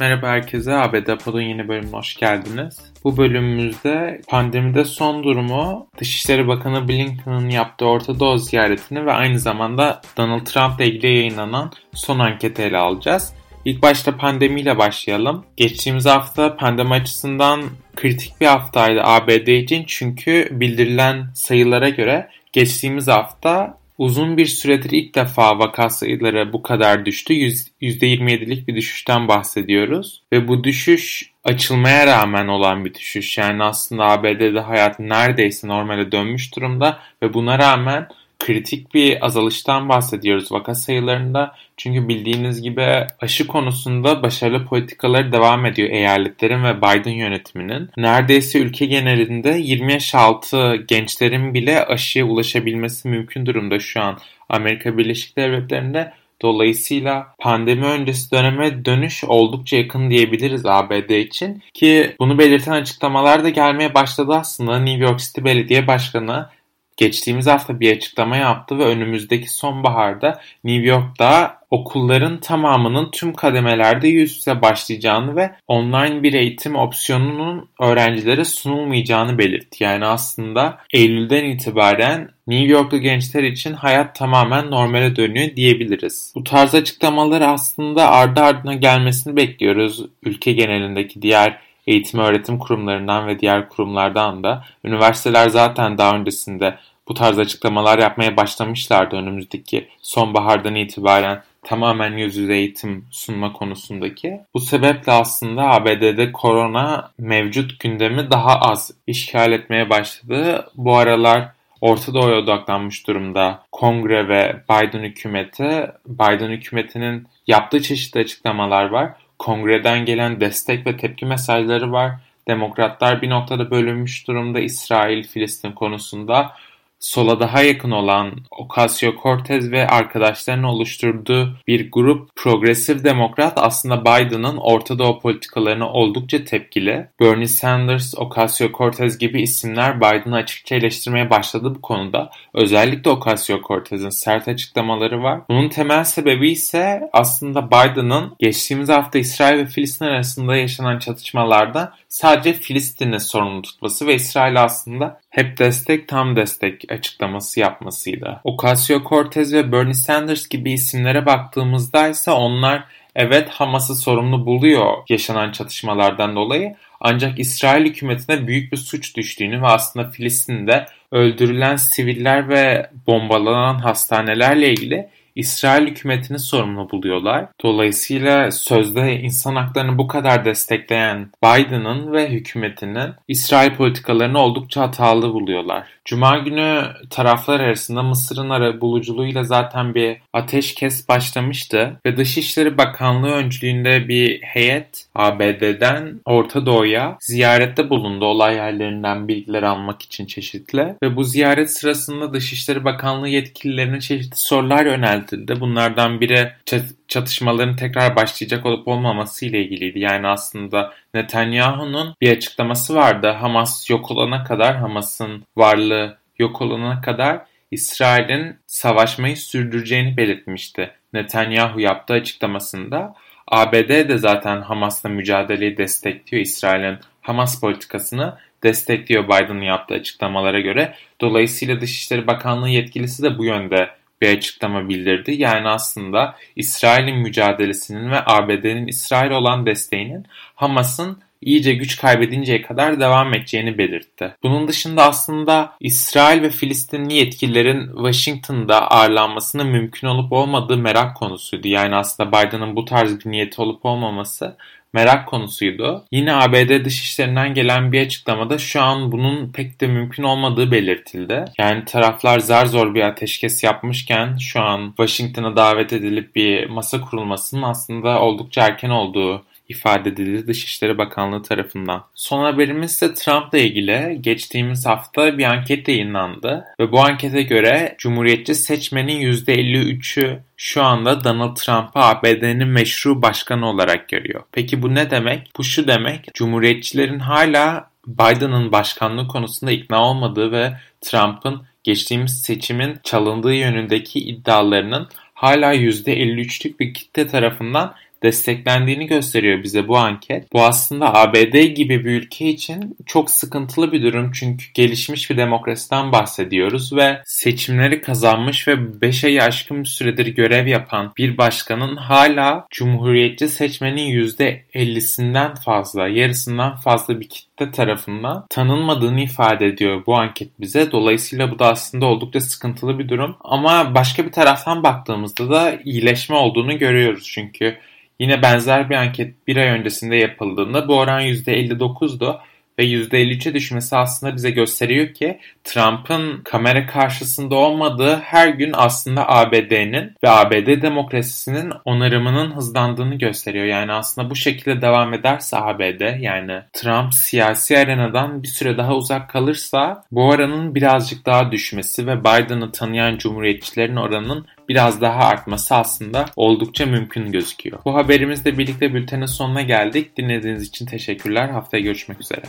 Merhaba herkese, ABD Pod'un yeni bölümüne hoş geldiniz. Bu bölümümüzde pandemide son durumu, Dışişleri Bakanı Blinken'ın yaptığı Orta Doğu ziyaretini ve aynı zamanda Donald Trump ile ilgili yayınlanan son anketi ele alacağız. İlk başta pandemiyle başlayalım. Geçtiğimiz hafta pandemi açısından kritik bir haftaydı ABD için çünkü bildirilen sayılara göre geçtiğimiz hafta Uzun bir süredir ilk defa vaka sayıları bu kadar düştü. %27'lik bir düşüşten bahsediyoruz. Ve bu düşüş açılmaya rağmen olan bir düşüş. Yani aslında ABD'de hayat neredeyse normale dönmüş durumda ve buna rağmen kritik bir azalıştan bahsediyoruz vaka sayılarında. Çünkü bildiğiniz gibi aşı konusunda başarılı politikaları devam ediyor eyaletlerin ve Biden yönetiminin. Neredeyse ülke genelinde 20 yaş altı gençlerin bile aşıya ulaşabilmesi mümkün durumda şu an Amerika Birleşik Devletleri'nde. Dolayısıyla pandemi öncesi döneme dönüş oldukça yakın diyebiliriz ABD için ki bunu belirten açıklamalar da gelmeye başladı aslında. New York City Belediye Başkanı geçtiğimiz hafta bir açıklama yaptı ve önümüzdeki sonbaharda New York'ta okulların tamamının tüm kademelerde yüz yüze başlayacağını ve online bir eğitim opsiyonunun öğrencilere sunulmayacağını belirtti. Yani aslında Eylül'den itibaren New Yorklu gençler için hayat tamamen normale dönüyor diyebiliriz. Bu tarz açıklamaları aslında ardı ardına gelmesini bekliyoruz ülke genelindeki diğer eğitim öğretim kurumlarından ve diğer kurumlardan da. Üniversiteler zaten daha öncesinde bu tarz açıklamalar yapmaya başlamışlardı önümüzdeki sonbahardan itibaren tamamen yüz yüze eğitim sunma konusundaki. Bu sebeple aslında ABD'de korona mevcut gündemi daha az işgal etmeye başladı. Bu aralar Orta Doğu'ya odaklanmış durumda kongre ve Biden hükümeti. Biden hükümetinin yaptığı çeşitli açıklamalar var. Kongreden gelen destek ve tepki mesajları var. Demokratlar bir noktada bölünmüş durumda İsrail-Filistin konusunda sola daha yakın olan Ocasio-Cortez ve arkadaşlarının oluşturduğu bir grup progresif demokrat aslında Biden'ın Orta Doğu politikalarına oldukça tepkili. Bernie Sanders, Ocasio-Cortez gibi isimler Biden'ı açıkça eleştirmeye başladı bu konuda. Özellikle Ocasio-Cortez'in sert açıklamaları var. Bunun temel sebebi ise aslında Biden'ın geçtiğimiz hafta İsrail ve Filistin arasında yaşanan çatışmalarda sadece Filistin'i sorumlu tutması ve İsrail aslında hep destek tam destek açıklaması yapmasıydı. Ocasio-Cortez ve Bernie Sanders gibi isimlere baktığımızda ise onlar evet Hamas'ı sorumlu buluyor yaşanan çatışmalardan dolayı ancak İsrail hükümetine büyük bir suç düştüğünü ve aslında Filistin'de öldürülen siviller ve bombalanan hastanelerle ilgili İsrail hükümetini sorumlu buluyorlar. Dolayısıyla sözde insan haklarını bu kadar destekleyen Biden'ın ve hükümetinin İsrail politikalarını oldukça hatalı buluyorlar. Cuma günü taraflar arasında Mısır'ın ara buluculuğuyla zaten bir ateşkes başlamıştı ve Dışişleri Bakanlığı öncülüğünde bir heyet ABD'den Orta Doğu'ya ziyarette bulundu olay yerlerinden bilgiler almak için çeşitli ve bu ziyaret sırasında Dışişleri Bakanlığı yetkililerine çeşitli sorular yöneltildi. Bunlardan biri çatışmaların tekrar başlayacak olup olmaması ile ilgiliydi. Yani aslında Netanyahu'nun bir açıklaması vardı. Hamas yok olana kadar, Hamas'ın varlığı yok olana kadar İsrail'in savaşmayı sürdüreceğini belirtmişti. Netanyahu yaptığı açıklamasında ABD de zaten Hamas'la mücadeleyi destekliyor. İsrail'in Hamas politikasını destekliyor Biden'ın yaptığı açıklamalara göre. Dolayısıyla Dışişleri Bakanlığı yetkilisi de bu yönde bir açıklama bildirdi. Yani aslında İsrail'in mücadelesinin ve ABD'nin İsrail olan desteğinin Hamas'ın iyice güç kaybedinceye kadar devam edeceğini belirtti. Bunun dışında aslında İsrail ve Filistinli yetkililerin Washington'da ağırlanmasının mümkün olup olmadığı merak konusuydu. Yani aslında Biden'ın bu tarz bir niyeti olup olmaması merak konusuydu. Yine ABD dışişlerinden gelen bir açıklamada şu an bunun pek de mümkün olmadığı belirtildi. Yani taraflar zar zor bir ateşkes yapmışken şu an Washington'a davet edilip bir masa kurulmasının aslında oldukça erken olduğu ifade edildi Dışişleri Bakanlığı tarafından. Son haberimiz ise Trump'la ilgili geçtiğimiz hafta bir anket yayınlandı ve bu ankete göre Cumhuriyetçi seçmenin %53'ü şu anda Donald Trump'ı ABD'nin meşru başkanı olarak görüyor. Peki bu ne demek? Bu şu demek, Cumhuriyetçilerin hala Biden'ın başkanlığı konusunda ikna olmadığı ve Trump'ın geçtiğimiz seçimin çalındığı yönündeki iddialarının hala %53'lük bir kitle tarafından desteklendiğini gösteriyor bize bu anket. Bu aslında ABD gibi bir ülke için çok sıkıntılı bir durum çünkü gelişmiş bir demokrasiden bahsediyoruz ve seçimleri kazanmış ve 5 ay aşkın bir süredir görev yapan bir başkanın hala cumhuriyetçi seçmenin %50'sinden fazla, yarısından fazla bir kitle tarafından tanınmadığını ifade ediyor bu anket bize. Dolayısıyla bu da aslında oldukça sıkıntılı bir durum. Ama başka bir taraftan baktığımızda da iyileşme olduğunu görüyoruz. Çünkü yine benzer bir anket bir ay öncesinde yapıldığında bu oran %59'du ve %53'e düşmesi aslında bize gösteriyor ki Trump'ın kamera karşısında olmadığı her gün aslında ABD'nin ve ABD demokrasisinin onarımının hızlandığını gösteriyor. Yani aslında bu şekilde devam ederse ABD yani Trump siyasi arenadan bir süre daha uzak kalırsa bu oranın birazcık daha düşmesi ve Biden'ı tanıyan cumhuriyetçilerin oranının biraz daha artması aslında oldukça mümkün gözüküyor. Bu haberimizle birlikte bültenin sonuna geldik. Dinlediğiniz için teşekkürler. Haftaya görüşmek üzere.